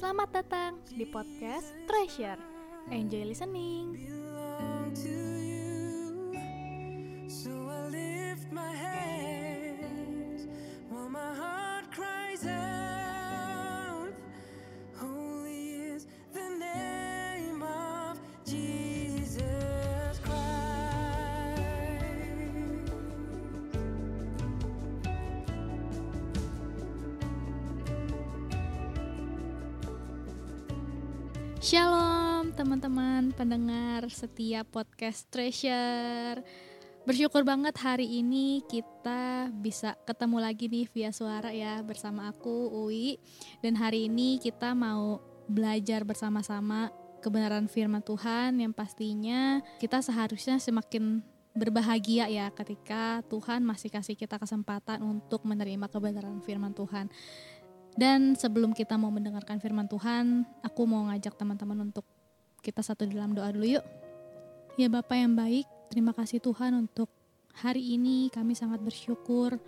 Selamat datang di podcast Treasure. Enjoy listening. Shalom teman-teman pendengar setiap podcast Treasure. Bersyukur banget hari ini kita bisa ketemu lagi nih via suara ya bersama aku Uwi dan hari ini kita mau belajar bersama-sama kebenaran firman Tuhan yang pastinya kita seharusnya semakin berbahagia ya ketika Tuhan masih kasih kita kesempatan untuk menerima kebenaran firman Tuhan. Dan sebelum kita mau mendengarkan firman Tuhan, aku mau ngajak teman-teman untuk kita satu dalam doa dulu yuk. Ya Bapak yang baik, terima kasih Tuhan untuk hari ini kami sangat bersyukur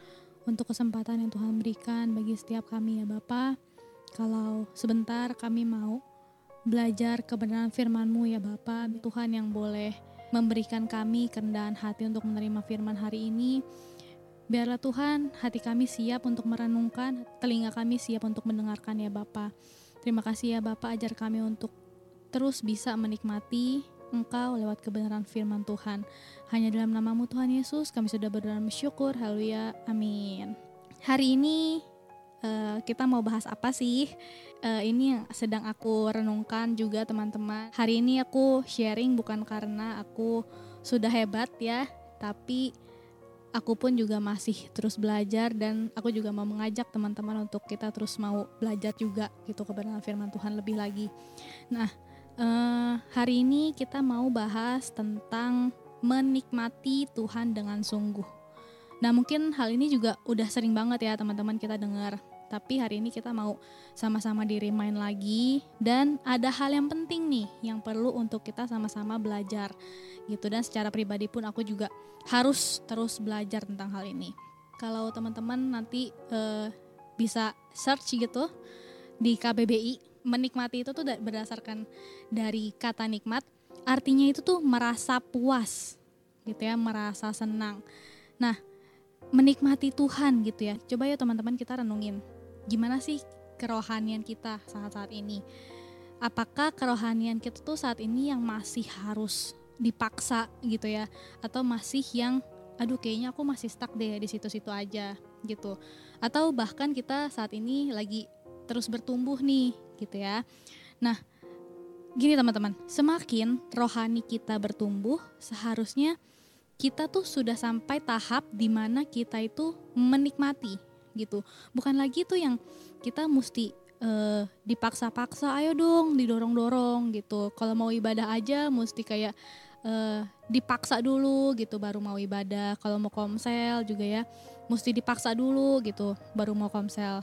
untuk kesempatan yang Tuhan berikan bagi setiap kami ya Bapak. Kalau sebentar kami mau belajar kebenaran firman-Mu ya Bapak, Tuhan yang boleh memberikan kami kerendahan hati untuk menerima firman hari ini. Biarlah Tuhan hati kami siap untuk merenungkan, telinga kami siap untuk mendengarkan ya Bapa. Terima kasih ya Bapak ajar kami untuk terus bisa menikmati Engkau lewat kebenaran firman Tuhan. Hanya dalam namamu Tuhan Yesus kami sudah berdoa bersyukur. Haleluya. Amin. Hari ini eh, kita mau bahas apa sih? Eh, ini yang sedang aku renungkan juga teman-teman. Hari ini aku sharing bukan karena aku sudah hebat ya, tapi aku pun juga masih terus belajar dan aku juga mau mengajak teman-teman untuk kita terus mau belajar juga gitu kebenaran firman Tuhan lebih lagi. Nah, eh, hari ini kita mau bahas tentang menikmati Tuhan dengan sungguh. Nah, mungkin hal ini juga udah sering banget ya teman-teman kita dengar. Tapi hari ini kita mau sama-sama di remind lagi dan ada hal yang penting nih yang perlu untuk kita sama-sama belajar gitu dan secara pribadi pun aku juga harus terus belajar tentang hal ini. Kalau teman-teman nanti eh, bisa search gitu di KBBI, menikmati itu tuh da- berdasarkan dari kata nikmat, artinya itu tuh merasa puas gitu ya, merasa senang. Nah, menikmati Tuhan gitu ya. Coba ya teman-teman kita renungin. Gimana sih kerohanian kita saat-saat ini? Apakah kerohanian kita tuh saat ini yang masih harus dipaksa gitu ya atau masih yang aduh kayaknya aku masih stuck deh di situ-situ aja gitu. Atau bahkan kita saat ini lagi terus bertumbuh nih gitu ya. Nah, gini teman-teman, semakin rohani kita bertumbuh, seharusnya kita tuh sudah sampai tahap di mana kita itu menikmati gitu. Bukan lagi tuh yang kita mesti eh, dipaksa-paksa, ayo dong, didorong-dorong gitu. Kalau mau ibadah aja mesti kayak eh, dipaksa dulu gitu baru mau ibadah. Kalau mau komsel juga ya mesti dipaksa dulu gitu baru mau komsel.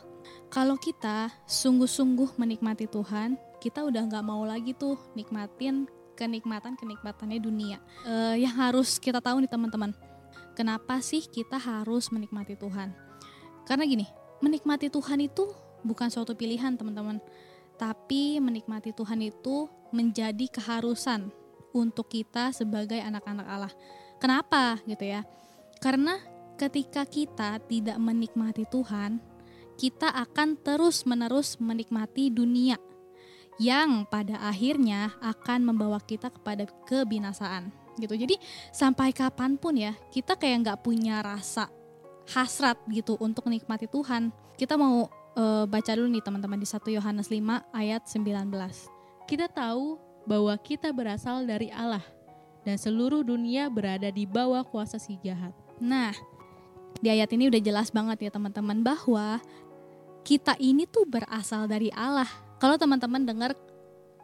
Kalau kita sungguh-sungguh menikmati Tuhan, kita udah nggak mau lagi tuh nikmatin kenikmatan-kenikmatannya dunia. Eh, yang harus kita tahu nih teman-teman, kenapa sih kita harus menikmati Tuhan? Karena gini, menikmati Tuhan itu bukan suatu pilihan teman-teman, tapi menikmati Tuhan itu menjadi keharusan untuk kita sebagai anak-anak Allah. Kenapa gitu ya? Karena ketika kita tidak menikmati Tuhan, kita akan terus-menerus menikmati dunia yang pada akhirnya akan membawa kita kepada kebinasaan gitu. Jadi sampai kapan pun ya kita kayak nggak punya rasa hasrat gitu untuk menikmati Tuhan. Kita mau eh, baca dulu nih teman-teman di 1 Yohanes 5 ayat 19. Kita tahu bahwa kita berasal dari Allah dan seluruh dunia berada di bawah kuasa si jahat. Nah, di ayat ini udah jelas banget ya teman-teman bahwa kita ini tuh berasal dari Allah. Kalau teman-teman dengar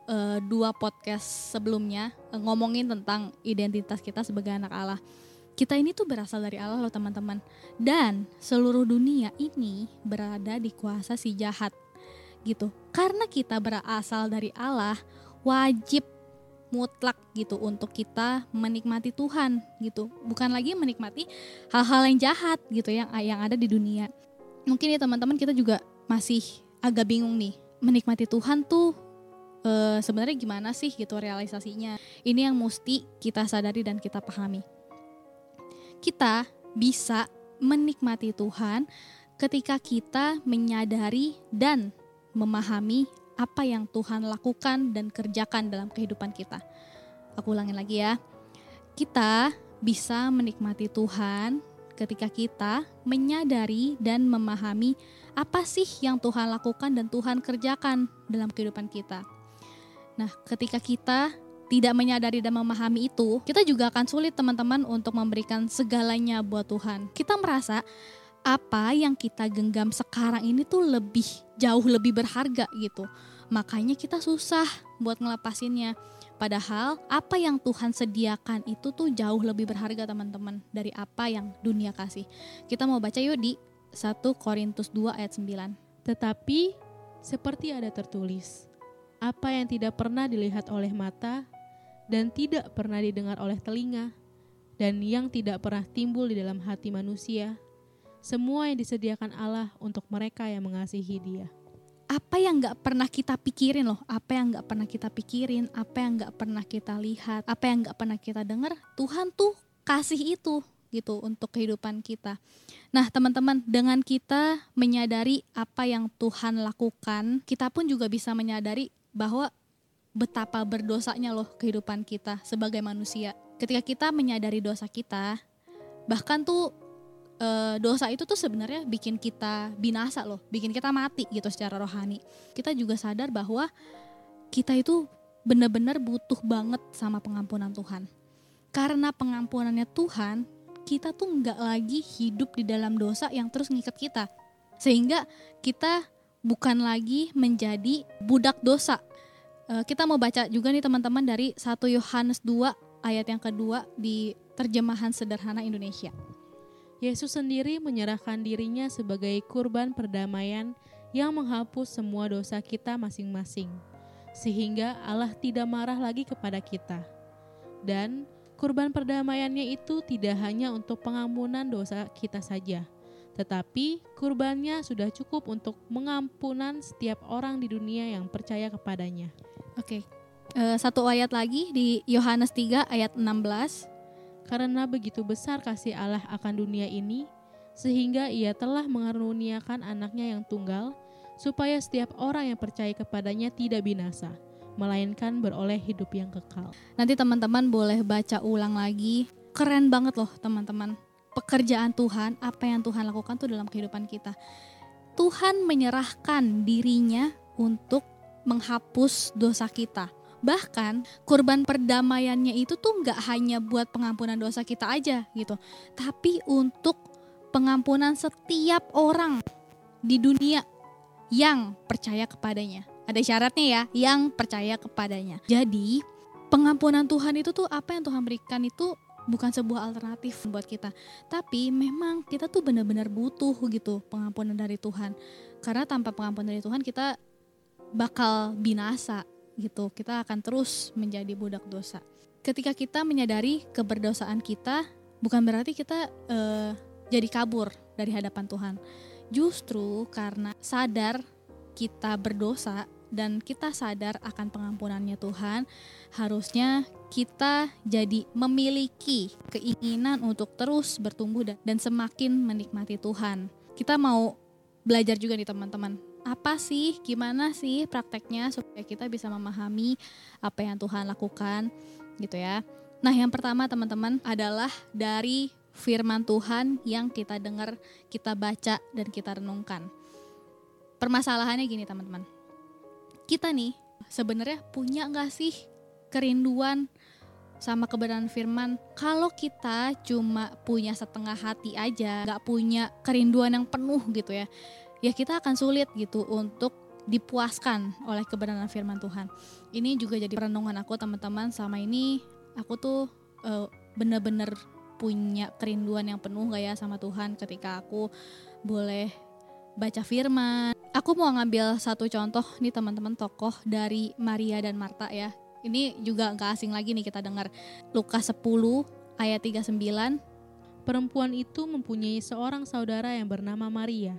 eh, dua podcast sebelumnya eh, ngomongin tentang identitas kita sebagai anak Allah, kita ini tuh berasal dari Allah loh teman-teman. Dan seluruh dunia ini berada di kuasa si jahat gitu. Karena kita berasal dari Allah, wajib mutlak gitu untuk kita menikmati Tuhan gitu. Bukan lagi menikmati hal-hal yang jahat gitu yang yang ada di dunia. Mungkin ya teman-teman kita juga masih agak bingung nih menikmati Tuhan tuh eh, sebenarnya gimana sih gitu realisasinya. Ini yang mesti kita sadari dan kita pahami. Kita bisa menikmati Tuhan ketika kita menyadari dan memahami apa yang Tuhan lakukan dan kerjakan dalam kehidupan kita. Aku ulangin lagi ya. Kita bisa menikmati Tuhan ketika kita menyadari dan memahami apa sih yang Tuhan lakukan dan Tuhan kerjakan dalam kehidupan kita. Nah, ketika kita tidak menyadari dan memahami itu, kita juga akan sulit teman-teman untuk memberikan segalanya buat Tuhan. Kita merasa apa yang kita genggam sekarang ini tuh lebih jauh lebih berharga gitu. Makanya kita susah buat ngelepasinnya. Padahal apa yang Tuhan sediakan itu tuh jauh lebih berharga teman-teman dari apa yang dunia kasih. Kita mau baca yuk di 1 Korintus 2 ayat 9. Tetapi seperti ada tertulis, apa yang tidak pernah dilihat oleh mata dan tidak pernah didengar oleh telinga dan yang tidak pernah timbul di dalam hati manusia, semua yang disediakan Allah untuk mereka yang mengasihi Dia. Apa yang nggak pernah kita pikirin loh, apa yang nggak pernah kita pikirin, apa yang nggak pernah kita lihat, apa yang nggak pernah kita dengar, Tuhan tuh kasih itu gitu untuk kehidupan kita. Nah, teman-teman, dengan kita menyadari apa yang Tuhan lakukan, kita pun juga bisa menyadari bahwa betapa berdosanya loh kehidupan kita sebagai manusia. Ketika kita menyadari dosa kita, bahkan tuh e, dosa itu tuh sebenarnya bikin kita binasa loh, bikin kita mati gitu secara rohani. Kita juga sadar bahwa kita itu benar-benar butuh banget sama pengampunan Tuhan. Karena pengampunannya Tuhan, kita tuh nggak lagi hidup di dalam dosa yang terus ngikat kita. Sehingga kita bukan lagi menjadi budak dosa. E, kita mau baca juga nih teman-teman dari 1 Yohanes 2 ayat yang kedua di terjemahan sederhana Indonesia. Yesus sendiri menyerahkan dirinya sebagai kurban perdamaian yang menghapus semua dosa kita masing-masing, sehingga Allah tidak marah lagi kepada kita. Dan kurban perdamaiannya itu tidak hanya untuk pengampunan dosa kita saja, tetapi kurbannya sudah cukup untuk mengampunan setiap orang di dunia yang percaya kepadanya. Oke. Eh, satu ayat lagi di Yohanes 3 ayat 16. Karena begitu besar kasih Allah akan dunia ini, sehingga ia telah mengaruniakan anaknya yang tunggal, supaya setiap orang yang percaya kepadanya tidak binasa, melainkan beroleh hidup yang kekal. Nanti teman-teman boleh baca ulang lagi. Keren banget loh teman-teman. Pekerjaan Tuhan, apa yang Tuhan lakukan tuh dalam kehidupan kita. Tuhan menyerahkan dirinya untuk menghapus dosa kita. Bahkan kurban perdamaiannya itu tuh nggak hanya buat pengampunan dosa kita aja gitu, tapi untuk pengampunan setiap orang di dunia yang percaya kepadanya. Ada syaratnya ya, yang percaya kepadanya. Jadi pengampunan Tuhan itu tuh apa yang Tuhan berikan itu bukan sebuah alternatif buat kita. Tapi memang kita tuh benar-benar butuh gitu pengampunan dari Tuhan. Karena tanpa pengampunan dari Tuhan kita bakal binasa gitu. Kita akan terus menjadi budak dosa. Ketika kita menyadari keberdosaan kita, bukan berarti kita eh, jadi kabur dari hadapan Tuhan. Justru karena sadar kita berdosa dan kita sadar akan pengampunannya Tuhan, harusnya kita jadi memiliki keinginan untuk terus bertumbuh dan semakin menikmati Tuhan. Kita mau belajar juga nih teman-teman. Apa sih, gimana sih prakteknya supaya kita bisa memahami apa yang Tuhan lakukan gitu ya. Nah yang pertama teman-teman adalah dari firman Tuhan yang kita dengar, kita baca, dan kita renungkan. Permasalahannya gini teman-teman. Kita nih sebenarnya punya nggak sih kerinduan sama kebenaran firman kalau kita cuma punya setengah hati aja nggak punya kerinduan yang penuh gitu ya ya kita akan sulit gitu untuk dipuaskan oleh kebenaran firman Tuhan. Ini juga jadi perenungan aku teman-teman. Sama ini aku tuh uh, bener-bener punya kerinduan yang penuh gak ya sama Tuhan ketika aku boleh baca firman. Aku mau ngambil satu contoh nih teman-teman tokoh dari Maria dan Marta ya. Ini juga gak asing lagi nih kita dengar. Lukas 10 ayat 39. Perempuan itu mempunyai seorang saudara yang bernama Maria.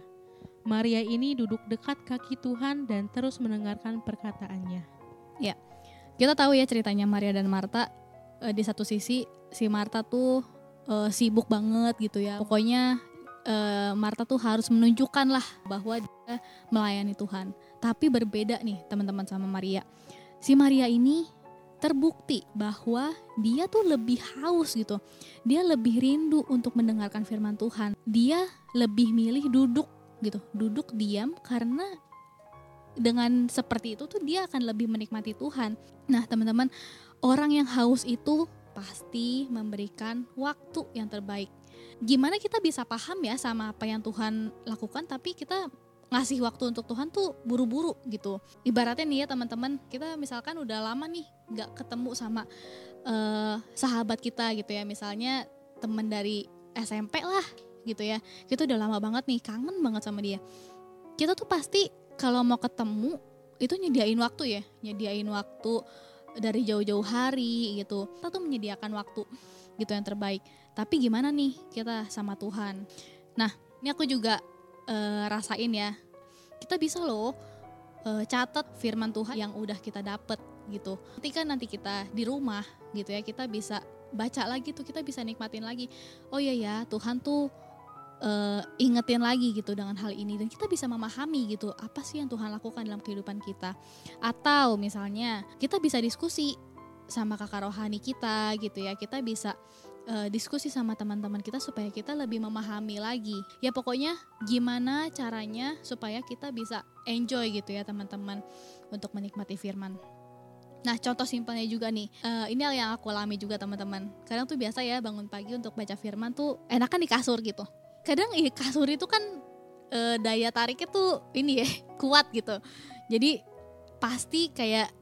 Maria ini duduk dekat kaki Tuhan dan terus mendengarkan perkataannya. Kita tahu ya ceritanya Maria dan Marta. Eh, di satu sisi si Marta tuh eh, sibuk banget gitu ya. Pokoknya eh, Marta tuh harus menunjukkan lah bahwa dia melayani Tuhan. Tapi berbeda nih teman-teman sama Maria. Si Maria ini terbukti bahwa dia tuh lebih haus gitu. Dia lebih rindu untuk mendengarkan firman Tuhan. Dia lebih milih duduk gitu, duduk diam karena dengan seperti itu tuh dia akan lebih menikmati Tuhan. Nah, teman-teman, orang yang haus itu pasti memberikan waktu yang terbaik. Gimana kita bisa paham ya sama apa yang Tuhan lakukan tapi kita ngasih waktu untuk Tuhan tuh buru-buru gitu. Ibaratnya nih ya teman-teman, kita misalkan udah lama nih nggak ketemu sama eh, sahabat kita gitu ya. Misalnya temen dari SMP lah gitu ya. Kita udah lama banget nih, kangen banget sama dia. Kita tuh pasti kalau mau ketemu itu nyediain waktu ya, nyediain waktu dari jauh-jauh hari gitu. Kita tuh menyediakan waktu gitu yang terbaik. Tapi gimana nih kita sama Tuhan? Nah, ini aku juga eh, rasain ya. Kita bisa loh eh, catat firman Tuhan yang udah kita dapet gitu. Ketika nanti kita di rumah gitu ya, kita bisa baca lagi tuh, kita bisa nikmatin lagi. Oh iya ya, Tuhan tuh eh, ingetin lagi gitu dengan hal ini. Dan kita bisa memahami gitu apa sih yang Tuhan lakukan dalam kehidupan kita. Atau misalnya kita bisa diskusi sama kakak rohani kita gitu ya. Kita bisa eh, diskusi sama teman-teman kita supaya kita lebih memahami lagi. Ya pokoknya gimana caranya supaya kita bisa enjoy gitu ya teman-teman untuk menikmati firman. Nah contoh simpelnya juga nih, eh, ini yang aku alami juga teman-teman. Kadang tuh biasa ya bangun pagi untuk baca firman tuh enakan di kasur gitu kadang ya kasur itu kan eh, daya tariknya tuh ini ya kuat gitu. Jadi pasti kayak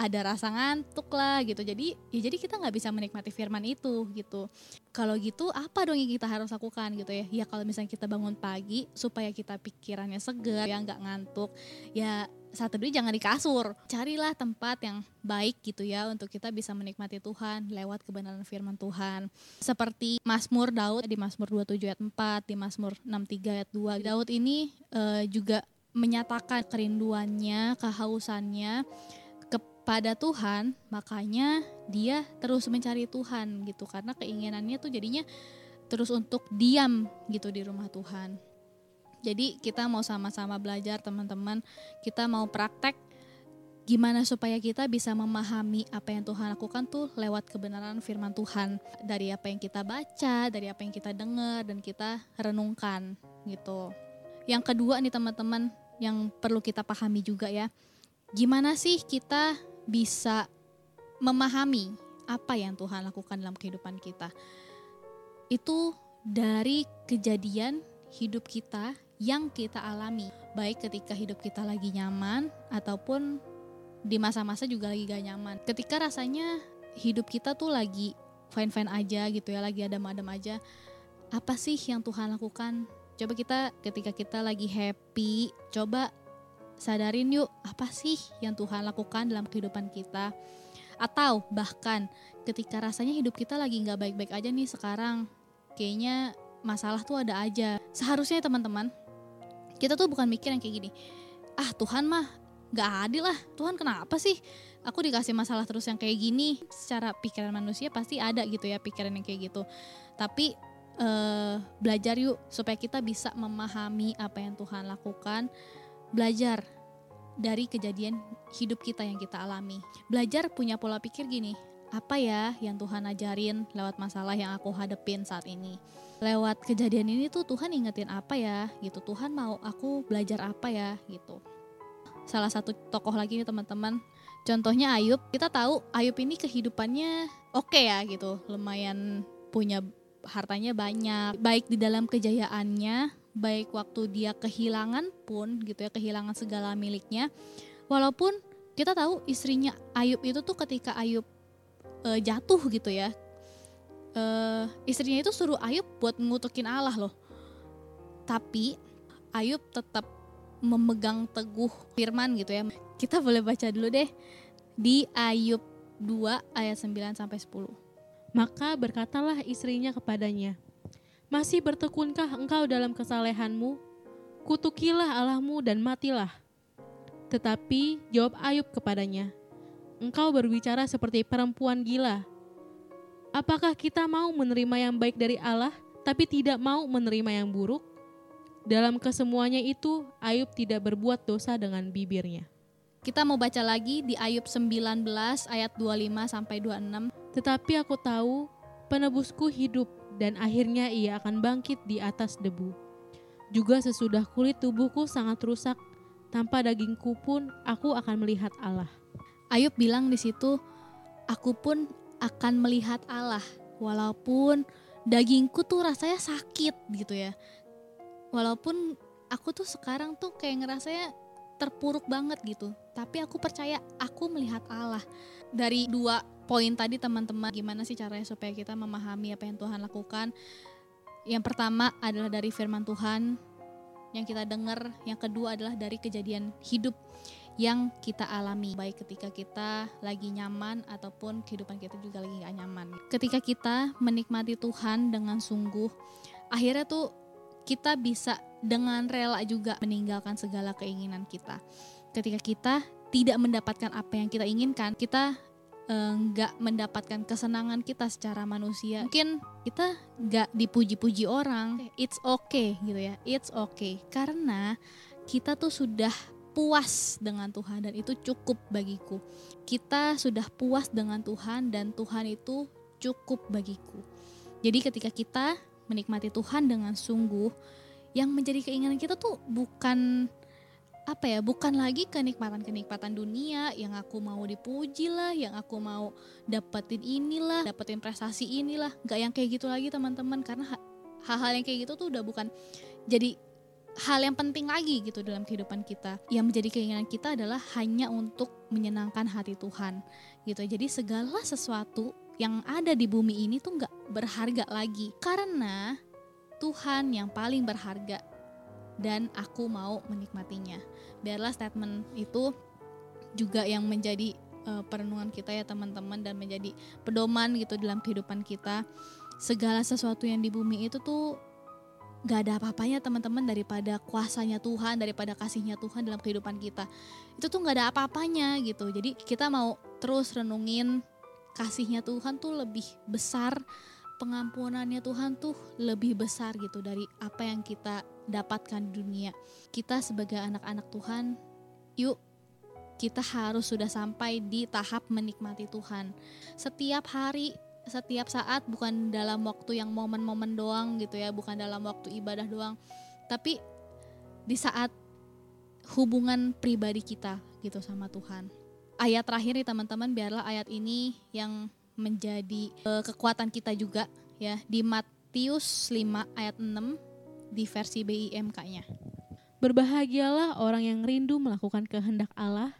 ada rasa ngantuk lah gitu. Jadi ya jadi kita nggak bisa menikmati firman itu gitu. Kalau gitu apa dong yang kita harus lakukan gitu ya? Ya kalau misalnya kita bangun pagi supaya kita pikirannya segar ya nggak ngantuk ya saat teduh jangan di kasur. Carilah tempat yang baik gitu ya untuk kita bisa menikmati Tuhan lewat kebenaran firman Tuhan. Seperti Mazmur Daud di Mazmur 27 ayat 4 di Mazmur 63 ayat 2 Daud ini eh, juga menyatakan kerinduannya kehausannya kepada Tuhan makanya dia terus mencari Tuhan gitu karena keinginannya tuh jadinya terus untuk diam gitu di rumah Tuhan jadi kita mau sama-sama belajar teman-teman kita mau praktek gimana supaya kita bisa memahami apa yang Tuhan lakukan tuh lewat kebenaran firman Tuhan dari apa yang kita baca, dari apa yang kita dengar dan kita renungkan gitu. Yang kedua nih teman-teman yang perlu kita pahami juga ya. Gimana sih kita bisa memahami apa yang Tuhan lakukan dalam kehidupan kita? Itu dari kejadian hidup kita yang kita alami, baik ketika hidup kita lagi nyaman ataupun di masa-masa juga lagi gak nyaman. Ketika rasanya hidup kita tuh lagi fine-fine aja gitu ya, lagi adem-adem aja. Apa sih yang Tuhan lakukan? Coba kita ketika kita lagi happy, coba sadarin yuk apa sih yang Tuhan lakukan dalam kehidupan kita. Atau bahkan ketika rasanya hidup kita lagi nggak baik-baik aja nih sekarang, kayaknya masalah tuh ada aja. Seharusnya teman-teman, kita tuh bukan mikir yang kayak gini. Ah Tuhan mah gak adil lah. Tuhan kenapa sih? Aku dikasih masalah terus yang kayak gini. Secara pikiran manusia pasti ada gitu ya pikiran yang kayak gitu. Tapi eh, belajar yuk supaya kita bisa memahami apa yang Tuhan lakukan. Belajar dari kejadian hidup kita yang kita alami. Belajar punya pola pikir gini. Apa ya yang Tuhan ajarin lewat masalah yang aku hadepin saat ini? lewat kejadian ini tuh Tuhan ingetin apa ya gitu Tuhan mau aku belajar apa ya gitu salah satu tokoh lagi nih teman-teman contohnya Ayub kita tahu Ayub ini kehidupannya oke ya gitu lumayan punya hartanya banyak baik di dalam kejayaannya baik waktu dia kehilangan pun gitu ya kehilangan segala miliknya walaupun kita tahu istrinya Ayub itu tuh ketika Ayub eh, jatuh gitu ya eh, istrinya itu suruh Ayub buat ngutukin Allah loh. Tapi Ayub tetap memegang teguh firman gitu ya. Kita boleh baca dulu deh di Ayub 2 ayat 9 sampai 10. Maka berkatalah istrinya kepadanya, Masih bertekunkah engkau dalam kesalehanmu? Kutukilah Allahmu dan matilah. Tetapi jawab Ayub kepadanya, Engkau berbicara seperti perempuan gila. Apakah kita mau menerima yang baik dari Allah, tapi tidak mau menerima yang buruk? Dalam kesemuanya itu, Ayub tidak berbuat dosa dengan bibirnya. Kita mau baca lagi di Ayub 19 ayat 25 sampai 26. Tetapi aku tahu penebusku hidup dan akhirnya ia akan bangkit di atas debu. Juga sesudah kulit tubuhku sangat rusak, tanpa dagingku pun aku akan melihat Allah. Ayub bilang di situ, aku pun akan melihat Allah walaupun dagingku tuh rasanya sakit gitu ya. Walaupun aku tuh sekarang tuh kayak ngerasanya terpuruk banget gitu. Tapi aku percaya aku melihat Allah. Dari dua poin tadi teman-teman, gimana sih caranya supaya kita memahami apa yang Tuhan lakukan? Yang pertama adalah dari firman Tuhan yang kita dengar, yang kedua adalah dari kejadian hidup yang kita alami baik ketika kita lagi nyaman ataupun kehidupan kita juga lagi gak nyaman. Ketika kita menikmati Tuhan dengan sungguh, akhirnya tuh kita bisa dengan rela juga meninggalkan segala keinginan kita. Ketika kita tidak mendapatkan apa yang kita inginkan, kita nggak uh, mendapatkan kesenangan kita secara manusia. Mungkin kita nggak dipuji-puji orang, it's okay gitu ya, it's okay karena kita tuh sudah puas dengan Tuhan dan itu cukup bagiku. Kita sudah puas dengan Tuhan dan Tuhan itu cukup bagiku. Jadi ketika kita menikmati Tuhan dengan sungguh, yang menjadi keinginan kita tuh bukan apa ya, bukan lagi kenikmatan-kenikmatan dunia yang aku mau dipuji lah, yang aku mau dapetin inilah, dapetin prestasi inilah, nggak yang kayak gitu lagi teman-teman karena hal-hal yang kayak gitu tuh udah bukan jadi hal yang penting lagi gitu dalam kehidupan kita. Yang menjadi keinginan kita adalah hanya untuk menyenangkan hati Tuhan gitu. Jadi segala sesuatu yang ada di bumi ini tuh nggak berharga lagi karena Tuhan yang paling berharga dan aku mau menikmatinya. Biarlah statement itu juga yang menjadi uh, perenungan kita ya teman-teman dan menjadi pedoman gitu dalam kehidupan kita. Segala sesuatu yang di bumi itu tuh gak ada apa-apanya teman-teman daripada kuasanya Tuhan, daripada kasihnya Tuhan dalam kehidupan kita. Itu tuh gak ada apa-apanya gitu. Jadi kita mau terus renungin kasihnya Tuhan tuh lebih besar, pengampunannya Tuhan tuh lebih besar gitu dari apa yang kita dapatkan di dunia. Kita sebagai anak-anak Tuhan, yuk kita harus sudah sampai di tahap menikmati Tuhan. Setiap hari setiap saat bukan dalam waktu yang momen-momen doang gitu ya, bukan dalam waktu ibadah doang, tapi di saat hubungan pribadi kita gitu sama Tuhan. Ayat terakhir nih teman-teman, biarlah ayat ini yang menjadi uh, kekuatan kita juga ya di Matius 5 ayat 6 di versi BIMK-nya. Berbahagialah orang yang rindu melakukan kehendak Allah,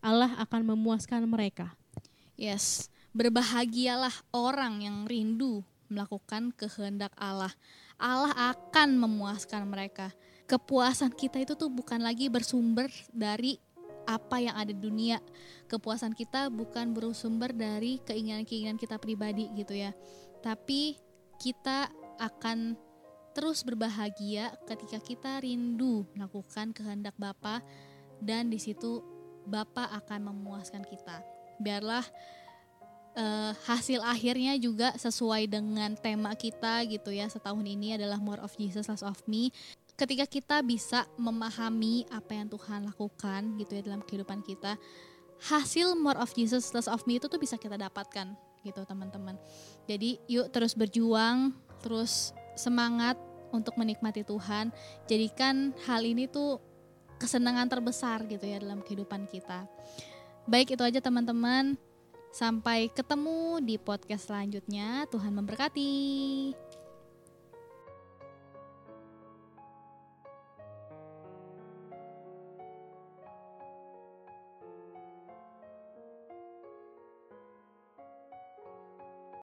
Allah akan memuaskan mereka. Yes, Berbahagialah orang yang rindu melakukan kehendak Allah. Allah akan memuaskan mereka. Kepuasan kita itu tuh bukan lagi bersumber dari apa yang ada di dunia. Kepuasan kita bukan bersumber dari keinginan-keinginan kita pribadi gitu ya. Tapi kita akan terus berbahagia ketika kita rindu melakukan kehendak Bapa dan di situ Bapa akan memuaskan kita. Biarlah uh, hasil akhirnya juga sesuai dengan tema kita gitu ya setahun ini adalah more of Jesus less of me ketika kita bisa memahami apa yang Tuhan lakukan gitu ya dalam kehidupan kita hasil more of Jesus less of me itu tuh bisa kita dapatkan gitu teman-teman jadi yuk terus berjuang terus semangat untuk menikmati Tuhan jadikan hal ini tuh kesenangan terbesar gitu ya dalam kehidupan kita baik itu aja teman-teman Sampai ketemu di podcast selanjutnya. Tuhan memberkati.